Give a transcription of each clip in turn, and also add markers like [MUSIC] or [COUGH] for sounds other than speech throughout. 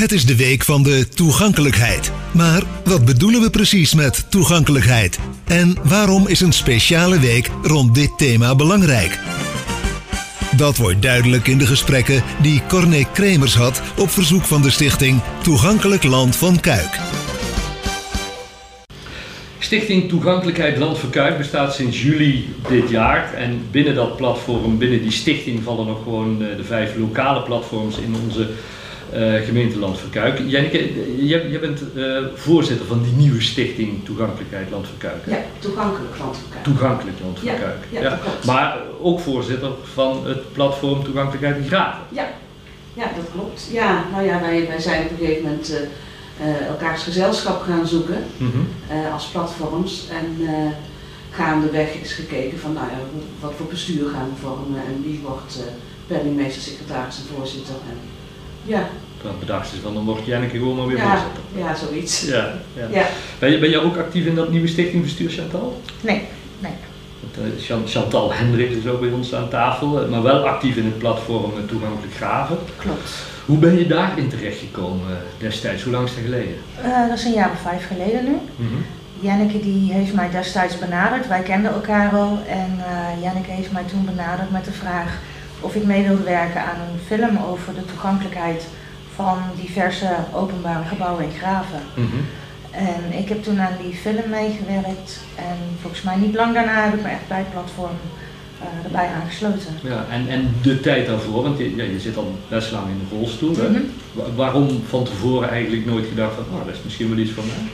Het is de week van de toegankelijkheid. Maar wat bedoelen we precies met toegankelijkheid? En waarom is een speciale week rond dit thema belangrijk? Dat wordt duidelijk in de gesprekken die Corné Kremers had op verzoek van de stichting Toegankelijk Land van Kuik. Stichting Toegankelijkheid Land voor Kuik bestaat sinds juli dit jaar. En binnen dat platform, binnen die stichting, vallen nog gewoon eh, de vijf lokale platforms in onze uh, gemeente Land voor Kuik. Janneke, jij, bent uh, voorzitter van die nieuwe stichting Toegankelijkheid Land voor Kuik. Ja, Toegankelijk Land voor Kuik. Toegankelijk Land voor ja. Ja, ja. Maar ook voorzitter van het platform Toegankelijkheid in Graven. Ja. ja, dat klopt. Ja, nou ja, wij, wij zijn op een gegeven moment uh, elkaars gezelschap gaan zoeken mm -hmm. als platforms. En gaandeweg is gekeken van nou ja, wat voor bestuur gaan we vormen en wie wordt penningmeester, secretaris en voorzitter. En, ja. Dat bedacht is van dan wordt Janneke gewoon maar weer ja, voorzitter. Ja, zoiets. Ja, ja. ja. Ben, je, ben je ook actief in dat nieuwe stichtingbestuur, Chantal? Nee, nee. Chantal Hendricks is ook bij ons aan tafel, maar wel actief in het platform Toegankelijk Graven. Klopt. Hoe ben je daarin terechtgekomen destijds? Hoe lang is dat geleden? Uh, dat is een jaar of vijf geleden nu. Mm -hmm. Janneke die heeft mij destijds benaderd, wij kenden elkaar al en uh, Janneke heeft mij toen benaderd met de vraag of ik mee wilde werken aan een film over de toegankelijkheid van diverse openbare gebouwen in Graven. Mm -hmm. En ik heb toen aan die film meegewerkt en volgens mij niet lang daarna heb ik me echt bij het platform uh, erbij aangesloten. Ja, en, en de tijd daarvoor, want je, ja, je zit al best lang in de rolstoel. Mm -hmm. Waarom van tevoren eigenlijk nooit gedacht van, oh, dat is misschien wel iets voor mij?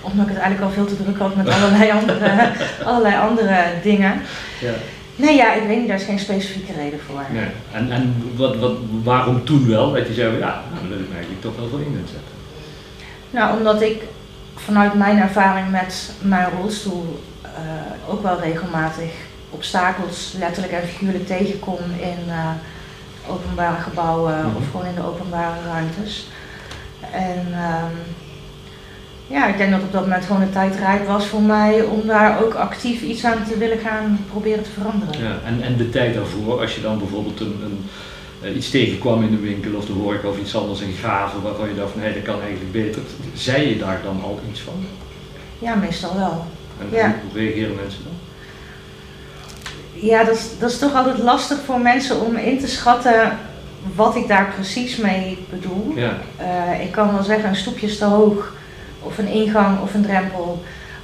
Omdat ik het eigenlijk al veel te druk had met allerlei andere, [LAUGHS] allerlei andere dingen. Ja. Nee, ja, ik weet niet, daar is geen specifieke reden voor. Nee. En, en wat, wat, waarom toen wel? Dat je zei, ja, daar wil ik me eigenlijk toch wel voor in zetten. Nou, omdat ik vanuit mijn ervaring met mijn rolstoel uh, ook wel regelmatig obstakels letterlijk en figuurlijk tegenkom in uh, openbare gebouwen mm -hmm. of gewoon in de openbare ruimtes. En um, ja, ik denk dat op dat moment gewoon de tijd rijp was voor mij om daar ook actief iets aan te willen gaan proberen te veranderen. Ja, en, en de tijd daarvoor, als je dan bijvoorbeeld een, een, iets tegenkwam in de winkel of de horeca of iets anders in graven waarvan je dacht van hé, dat kan eigenlijk beter, zei je daar dan al iets van? Ja, meestal wel. En ja. hoe reageren mensen dan? Ja, dat is, dat is toch altijd lastig voor mensen om in te schatten wat ik daar precies mee bedoel. Ja. Uh, ik kan wel zeggen, een stoepje is te hoog of een ingang of een drempel.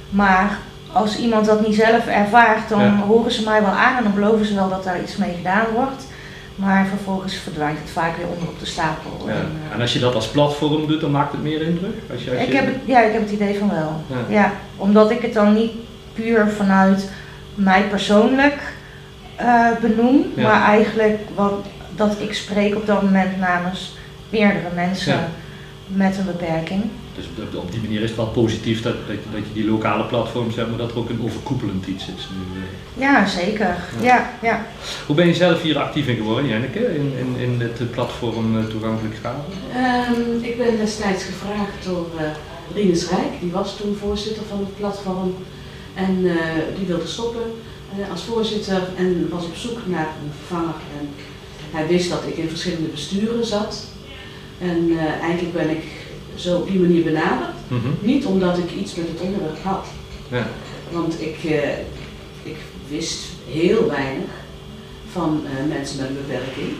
Maar als iemand dat niet zelf ervaart, dan Ja. horen ze mij wel aan en dan beloven ze wel dat daar iets mee gedaan wordt. Maar vervolgens verdwijnt het vaak weer onder op de stapel. Ja. En, eh, En als je dat als platform doet, dan maakt het meer indruk? Als je, als ik, je- heb het, ja, ik heb het idee van wel. Ja. Ja. omdat ik het dan niet puur vanuit mij persoonlijk eh, benoem, maar eigenlijk wat, dat ik spreek op dat moment namens meerdere mensen met een beperking. Dus op, op die manier is het wel positief dat, dat, je- dat je die lokale platforms hebt, maar dat er ook een overkoepelend iets is. Nu, eh. Ja, zeker. Ja, ja. Hoe ben je zelf hier actief in geworden, Janneke, in, in, in het eh, platform eh, Toegankelijk Graven? Ehm, ik ben destijds gevraagd door uh, Rinus Rijk, die was toen voorzitter van het platform. En eh, die wilde stoppen als voorzitter en was op zoek naar een vervanger. En hij wist dat ik in verschillende besturen zat. En eh, eigenlijk ben ik zo op die manier benaderd. Mhm. Niet omdat ik iets met het onderwerp had. Ja. Want ik, eh, ik wist heel weinig van eh, mensen met een beperking.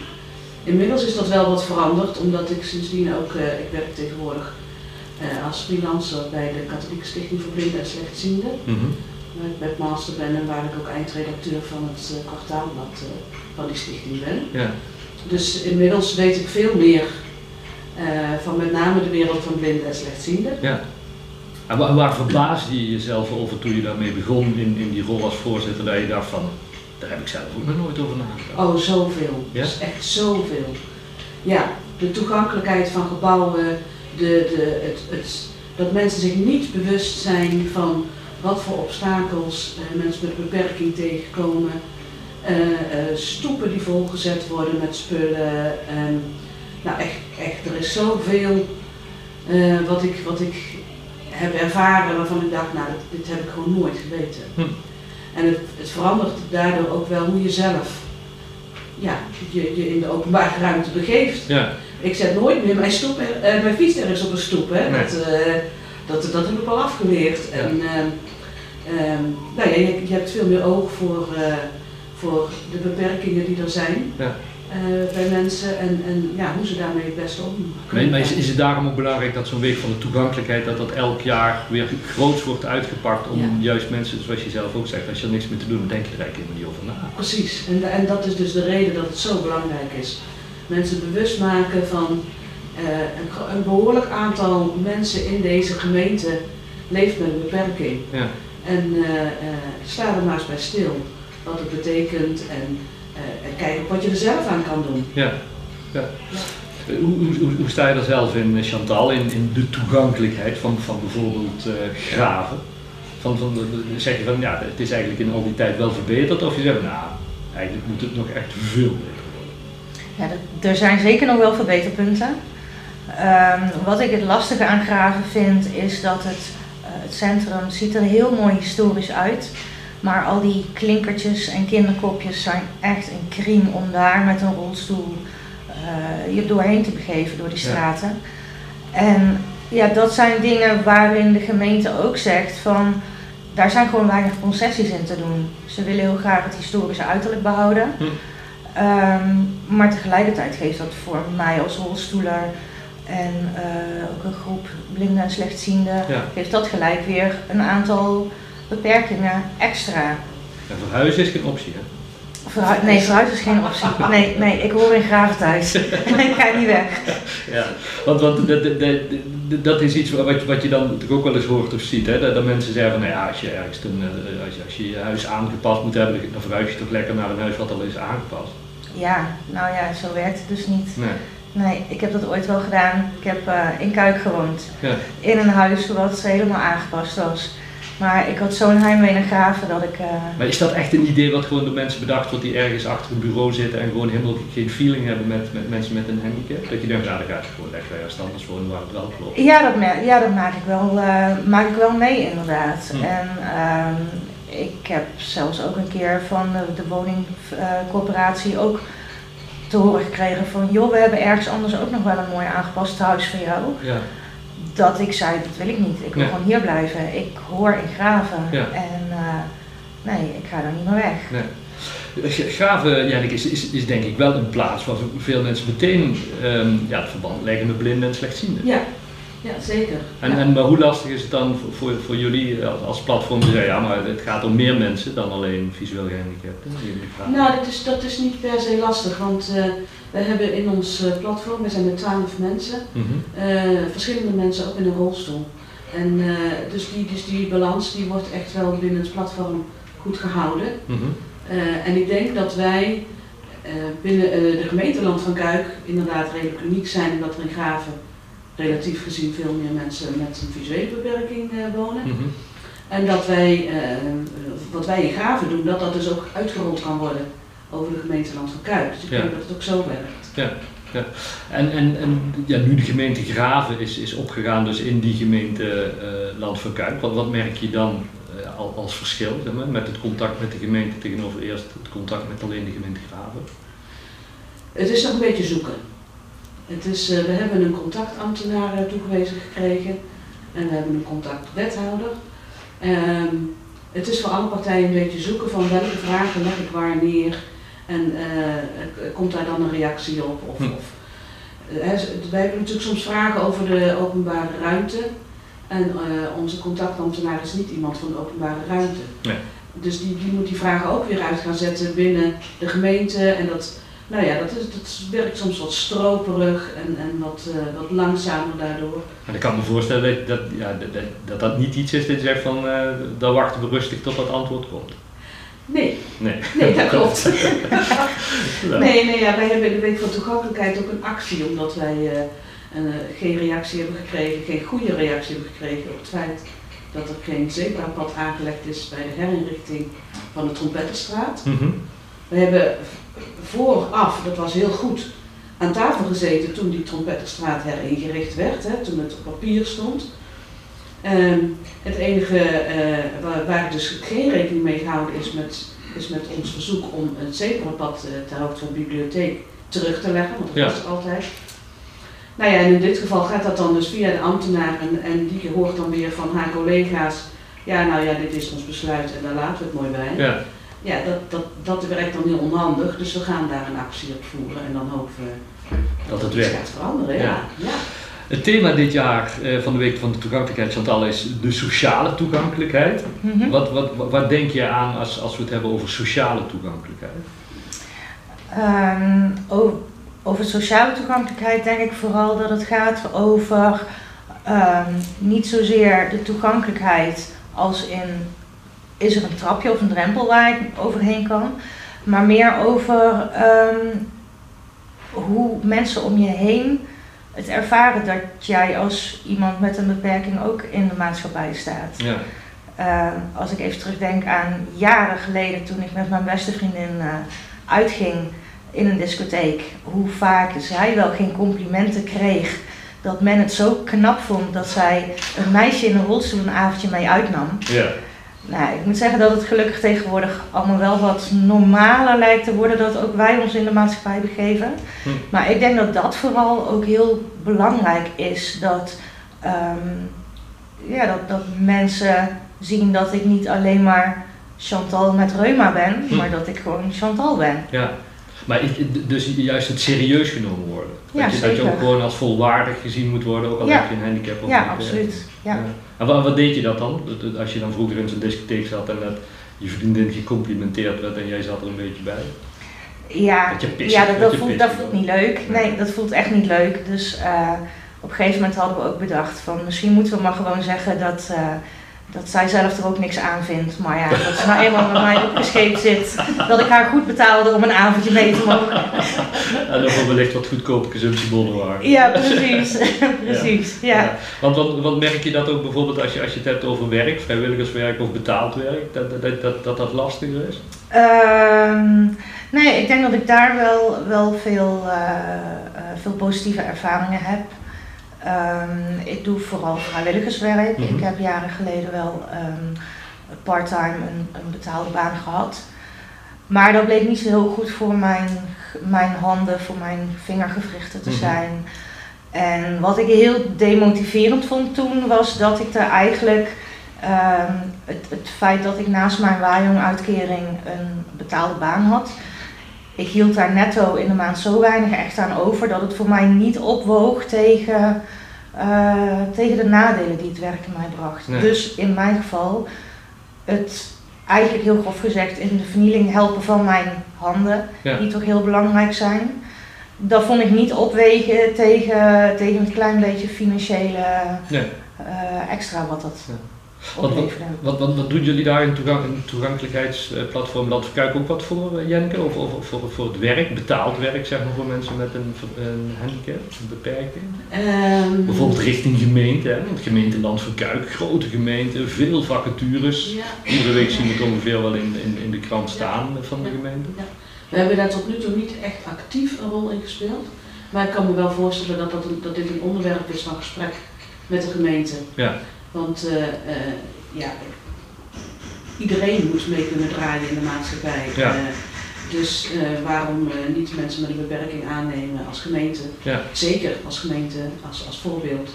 Inmiddels is dat wel wat veranderd, omdat ik sindsdien ook, eh, ik werk tegenwoordig als freelancer bij de Katholieke Stichting voor Blinden en Slechtzienden. Mhm. Waar ik webmaster ben en waar ik ook eindredacteur van het kwartaalblad van die stichting ben. Ja. Dus inmiddels weet ik veel meer van met name de wereld van blinden en slechtzienden. ja. En waar, waar verbaasde je jezelf over toen je daarmee begon in, in die rol als voorzitter, dat je dacht van, daar heb ik zelf ook nog nooit over nagedacht. Oh, zoveel. Ja? Dus echt zoveel. Ja, de toegankelijkheid van gebouwen, de, de, het, het, dat mensen zich niet bewust zijn van wat voor obstakels eh, mensen met beperking tegenkomen. Eh, eh, stoepen die volgezet worden met spullen. En, nou, echt, echt, er is zoveel eh, wat, ik, wat ik heb ervaren waarvan ik dacht, nou, dit, dit heb ik gewoon nooit geweten. Hm. En het, het verandert daardoor ook wel hoe je zelf ja, je, je in de openbare ruimte begeeft. Ja. ik zet nooit meer mijn, stoep, uh, mijn fiets ergens op een stoep. Hè. Nee. Dat, uh, dat, dat heb ik al afgeleerd. Ja. En, um, nou ja, je, je, hebt veel meer oog voor, voor de beperkingen die er zijn. Ja. Uh, bij mensen en, en ja, hoe ze daarmee het beste om kunnen Maar is, is het daarom ook belangrijk dat zo'n week van de toegankelijkheid, dat dat elk jaar weer groots wordt uitgepakt om Ja. juist mensen, zoals je zelf ook zegt, als je er niks meer te doen, dan denk je er eigenlijk helemaal niet over na. Precies, en, en dat is dus de reden dat het zo belangrijk is. Mensen bewust maken van uh, een, een, behoorlijk aantal mensen in deze gemeente leeft met een beperking. Ja. En uh, sta er maar eens bij stil wat het betekent en en kijken wat je er zelf aan kan doen. Ja. ja. Hoe, hoe, hoe, sta je er zelf in, Chantal, in, in de toegankelijkheid van, van bijvoorbeeld uh, graven? Van, van, zeg je van ja, het is eigenlijk in al die tijd wel verbeterd, of je zegt nou, eigenlijk moet het nog echt veel beter worden? Ja, er zijn zeker nog wel verbeterpunten. Um, wat ik het lastige aan graven vind, is dat het, uh, het centrum ziet er heel mooi historisch uit maar al die klinkertjes en kinderkopjes zijn echt een kriem om daar met een rolstoel uh, je doorheen te begeven door die straten. Ja. En ja, dat zijn dingen waarin de gemeente ook zegt van daar zijn gewoon weinig concessies in te doen. Ze willen heel graag het historische uiterlijk behouden. Hm. Um, maar tegelijkertijd geeft dat voor mij als rolstoeler en uh, ook een groep blinden en slechtzienden, ja. geeft dat gelijk weer een aantal beperkingen extra. En verhuizen is geen optie, hè? Verhu nee, verhuizen is geen optie. Nee, nee, ik hoor in Graven thuis. [LAUGHS] ik ga niet weg. Ja, want, want dat, dat, dat, is iets wat, wat je dan ook wel eens hoort of ziet. Hè? Dat, dat mensen zeggen van, nou ja, als je ergens een, als je, als je je huis aangepast moet hebben, dan verhuis je toch lekker naar een huis wat al is aangepast. Ja, nou ja, zo werkt het dus niet. Nee. Nee, ik heb dat ooit wel gedaan. Ik heb uh, in Kuik gewoond. Ja. In een huis wat helemaal aangepast was. Maar ik had zo'n heimwee naar graven dat ik... Uh... Maar is dat echt een idee wat gewoon door mensen bedacht wordt die ergens achter een bureau zitten en gewoon helemaal geen feeling hebben met, met mensen met een handicap? Dat je denkt, ja, dan ga ik gewoon lekker ergens anders wonen waar het wel klopt. Ja, dat, ja, dat maak, ik wel, uh, maak ik wel mee inderdaad. Hm. En uh, ik heb zelfs ook een keer van de, de woningcorporatie ook te horen gekregen van joh, we hebben ergens anders ook nog wel een mooi aangepast huis voor jou. Ja. Dat ik zei, dat wil ik niet. Ik wil Nee. gewoon hier blijven. Ik hoor in Graven. Ja. En uh, nee, ik ga daar niet meer weg. Nee. Graven, Jannik, is, is, is denk ik wel een plaats waar veel mensen meteen um, ja, het verband leggen met blinden en slechtzienden. Ja, ja zeker. En, ja. en maar hoe lastig is het dan voor, voor, voor jullie als, als platform te zeggen, ja, maar het gaat om meer mensen dan alleen visueel gehandicapten? Nou, dat is, dat is niet per se lastig, want uh, we hebben in ons uh, platform, we zijn met twaalf mensen, Mhm. uh, verschillende mensen ook in een rolstoel. En uh, dus, die, dus die balans die wordt echt wel binnen het platform goed gehouden. Mhm. Uh, en ik denk dat wij binnen de gemeenteland van Kuik inderdaad redelijk uniek zijn, omdat er in Graven relatief gezien veel meer mensen met een visuele beperking wonen. Mhm. En dat wij, wat wij in Graven doen, dat dat dus ook uitgerold kan worden over de gemeenteland van Kuik. Dus ik denk dat het ook zo werkt. Ja, ja. En, en, en ja, nu de gemeente Graven is, is opgegaan dus in die gemeente uh, Land van Kuik, wat, wat merk je dan uh, al, als verschil zeg maar, met het contact met de gemeente tegenover eerst het contact met alleen de gemeente Graven? Het is nog een beetje zoeken. Het is, uh, we hebben een contactambtenaar toegewezen gekregen en we hebben een contactwethouder. Um, het is voor alle partijen een beetje zoeken van welke vragen leg ik waar neer en uh, komt daar dan een reactie op. Of, Hm. of, uh, wij hebben natuurlijk soms vragen over de openbare ruimte en uh, onze contactambtenaar is niet iemand van de openbare ruimte. Nee. Dus die, die moet die vragen ook weer uit gaan zetten binnen de gemeente en dat, nou ja, dat, is, dat werkt soms wat stroperig en, en wat, uh, wat langzamer daardoor. En ik kan me voorstellen dat dat, ja, dat, dat, dat, dat niet iets is dat je zegt van, uh, dan wachten we rustig tot dat antwoord komt. Nee, Nee, nee dat klopt. Ja. [LAUGHS] nee, nee ja, wij hebben in de Week van Toegankelijkheid ook een actie, omdat wij uh, een, geen reactie hebben gekregen, geen goede reactie hebben gekregen op het feit dat er geen zebrapad aangelegd is bij de herinrichting van de Trompettenstraat. Mhm. We hebben vooraf, dat was heel goed, aan tafel gezeten toen die Trompettenstraat heringericht werd, hè, toen het op papier stond. Um, het enige uh, waar, waar, dus geen rekening mee gehouden is met, is met ons verzoek om het zebrapad uh, ter hoogte van de bibliotheek terug te leggen, want dat Ja. was het altijd. Nou ja, en in dit geval gaat dat dan dus via de ambtenaar en, en die hoort dan weer van haar collega's, ja nou ja, dit is ons besluit en daar laten we het mooi bij. Ja. Ja, dat, dat, dat werkt dan heel onhandig, dus we gaan daar een actie op voeren en dan hopen we Dat het werkt. gaat veranderen. Ja. Ja. Ja. Het thema dit jaar eh, van de Week van de Toegankelijkheid, Chantal, is de sociale toegankelijkheid. Mhm. Wat, wat, wat, wat denk je aan als, als we het hebben over sociale toegankelijkheid? Ehm, o- over sociale toegankelijkheid denk ik vooral dat het gaat over ehm, niet zozeer de toegankelijkheid als in is er een trapje of een drempel waar ik overheen kan, maar meer over ehm, hoe mensen om je heen het ervaren dat jij als iemand met een beperking ook in de maatschappij staat. Ja. Uh, als ik even terugdenk aan jaren geleden toen ik met mijn beste vriendin uh, uitging in een discotheek, hoe vaak zij wel geen complimenten kreeg. Dat men het zo knap vond dat zij een meisje in een rolstoel een avondje mee uitnam. Ja. Nou, ik moet zeggen dat het gelukkig tegenwoordig allemaal wel wat normaler lijkt te worden dat ook wij ons in de maatschappij begeven. Hm. Maar ik denk dat dat vooral ook heel belangrijk is. Dat, um, ja, dat, dat mensen zien dat ik niet alleen maar Chantal met reuma ben, Hm. maar dat ik gewoon Chantal ben. ja. Maar dus juist het serieus genomen worden. Ja, dat, je, dat je zeker. ook gewoon als volwaardig gezien moet worden, ook al Ja. heb je een handicap. Of Ja, niet, eh. absoluut. Ja. En wat, wat deed je dat dan? Als je dan vroeger in zo'n discotheek zat en dat je vriendin gecomplimenteerd werd en jij zat er een beetje bij. Ja, Dat ja dat, dat dat, je voelt, dat voelt niet leuk. Nee. Nee, dat voelt echt niet leuk. Dus eh, op een gegeven moment hadden we ook bedacht van misschien moeten we maar gewoon zeggen dat, eh, dat zij zelf er ook niks aan vindt. Maar ja, dat ze nou eenmaal met mij opgescheept zit, dat ik haar goed betaalde om een avondje mee te mogen. [LAUGHS] En dan voor wellicht wat goedkope consumptiebonnen waren. Ja, precies. [LAUGHS] precies, ja. Want, want, want merk je dat ook bijvoorbeeld als je, als je het hebt over werk, vrijwilligerswerk of betaald werk, dat dat, dat, dat, dat, dat lastiger is? Ehm, nee, ik denk dat ik daar wel, wel veel, eh, eh, veel positieve ervaringen heb. Ehm, ik doe vooral vrijwilligerswerk. Mhm. Ik heb jaren geleden wel ehm, part-time een, een betaalde baan gehad. Maar dat bleek niet zo heel goed voor mijn, mijn handen, voor mijn vingergewrichten te Mhm. zijn. En wat ik heel demotiverend vond toen was dat ik er eigenlijk ehm, het, het feit dat ik naast mijn waaijong-uitkering een betaalde baan had. Ik hield daar netto in de maand zo weinig echt aan over dat het voor mij niet opwoog tegen, eh, tegen de nadelen die het werken mij bracht. Nee. Dus in mijn geval het eigenlijk heel grof gezegd in de vernieling helpen van mijn handen, Ja. die toch heel belangrijk zijn. Dat vond ik niet opwegen tegen, tegen een klein beetje financiële Nee. eh, extra wat dat Ja. Wat, wat, wat, doen jullie daar in het toegankelijkheidsplatform Land Kijk ook wat voor, eh, Jenneke? Of, of, of voor, voor het werk, betaald werk zeg maar, voor mensen met een, een handicap, een beperking? Ehm, Bijvoorbeeld richting gemeente, hè? want gemeente Land van Kuik, grote gemeente, veel vacatures. Ja. Iedere week zien we het ongeveer wel in, in, in de krant staan van de Ja. gemeente. We hebben daar tot nu toe niet echt actief een rol in gespeeld. Maar ik kan me wel voorstellen dat, dat, dat dit een onderwerp is van gesprek met de gemeente. Ja. Want eh, eh, ja, iedereen moet mee kunnen draaien in de maatschappij. Ja. Eh, dus waarom niet mensen met een beperking aannemen als gemeente? Ja. Zeker als gemeente, als, als voorbeeld.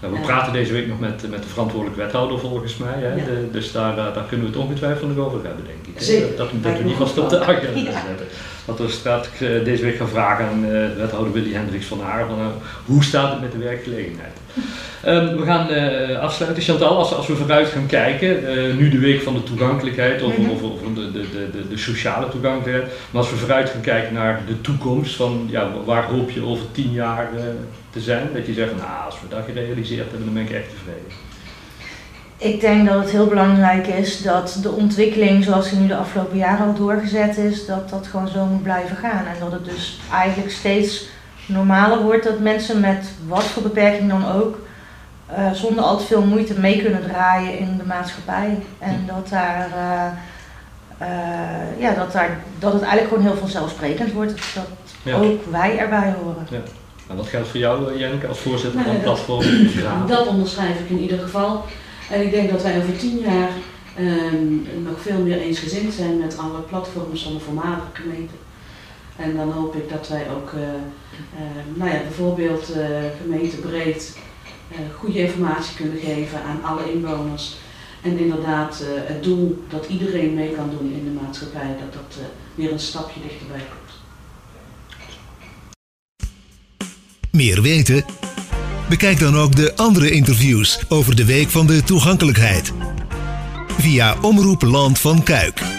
Nou, we praten deze week nog met, met de verantwoordelijke wethouder volgens mij. Hè? Ja. De- dus daar, daar, kunnen we het ongetwijfeld nog over hebben, denk ik. Zeker. Dat, dat, Lijkt we goed vast op de agenda Ja. zetten. Wat we straks eh, deze week gaan vragen aan wethouder Willy Hendricks van Haar. Van, hoe staat het met de werkgelegenheid? Ehm, we gaan eh, afsluiten. Chantal, als, als we vooruit gaan kijken, eh, nu de week van de toegankelijkheid, of, Mhm. of, of de, de, de, de, de sociale toegankelijkheid. Maar als we vooruit gaan kijken naar de toekomst, van ja, waar hoop je over tien jaar eh, te zijn? Dat je zegt, nou, als we dat gerealiseerd hebben, dan ben ik echt tevreden. Ik denk dat het heel belangrijk is dat de ontwikkeling zoals die nu de afgelopen jaren al doorgezet is, dat dat gewoon zo moet blijven gaan. En dat het dus eigenlijk steeds normaler wordt dat mensen met wat voor beperking dan ook, eh, zonder al te veel moeite mee kunnen draaien in de maatschappij. En dat daar, eh, eh, ja, dat daar, dat het eigenlijk gewoon heel vanzelfsprekend wordt dat Ja. ook wij erbij horen. En wat geldt voor jou, Jenneke, als voorzitter van Nou, het dat- platform? Ja. [CLEARS THROAT] Dat onderschrijf ik in ieder geval. En ik denk dat wij over tien jaar ehm, nog veel meer eensgezind zijn met alle platforms van de voormalige gemeente. En dan hoop ik dat wij ook, nou ja, bijvoorbeeld gemeentebreed goede informatie kunnen geven aan alle inwoners. En inderdaad het doel dat iedereen mee kan doen in de maatschappij, dat dat weer een stapje dichterbij komt. Meer weten? Bekijk dan ook de andere interviews over de Week van de Toegankelijkheid. Via Omroep Land van Kuik.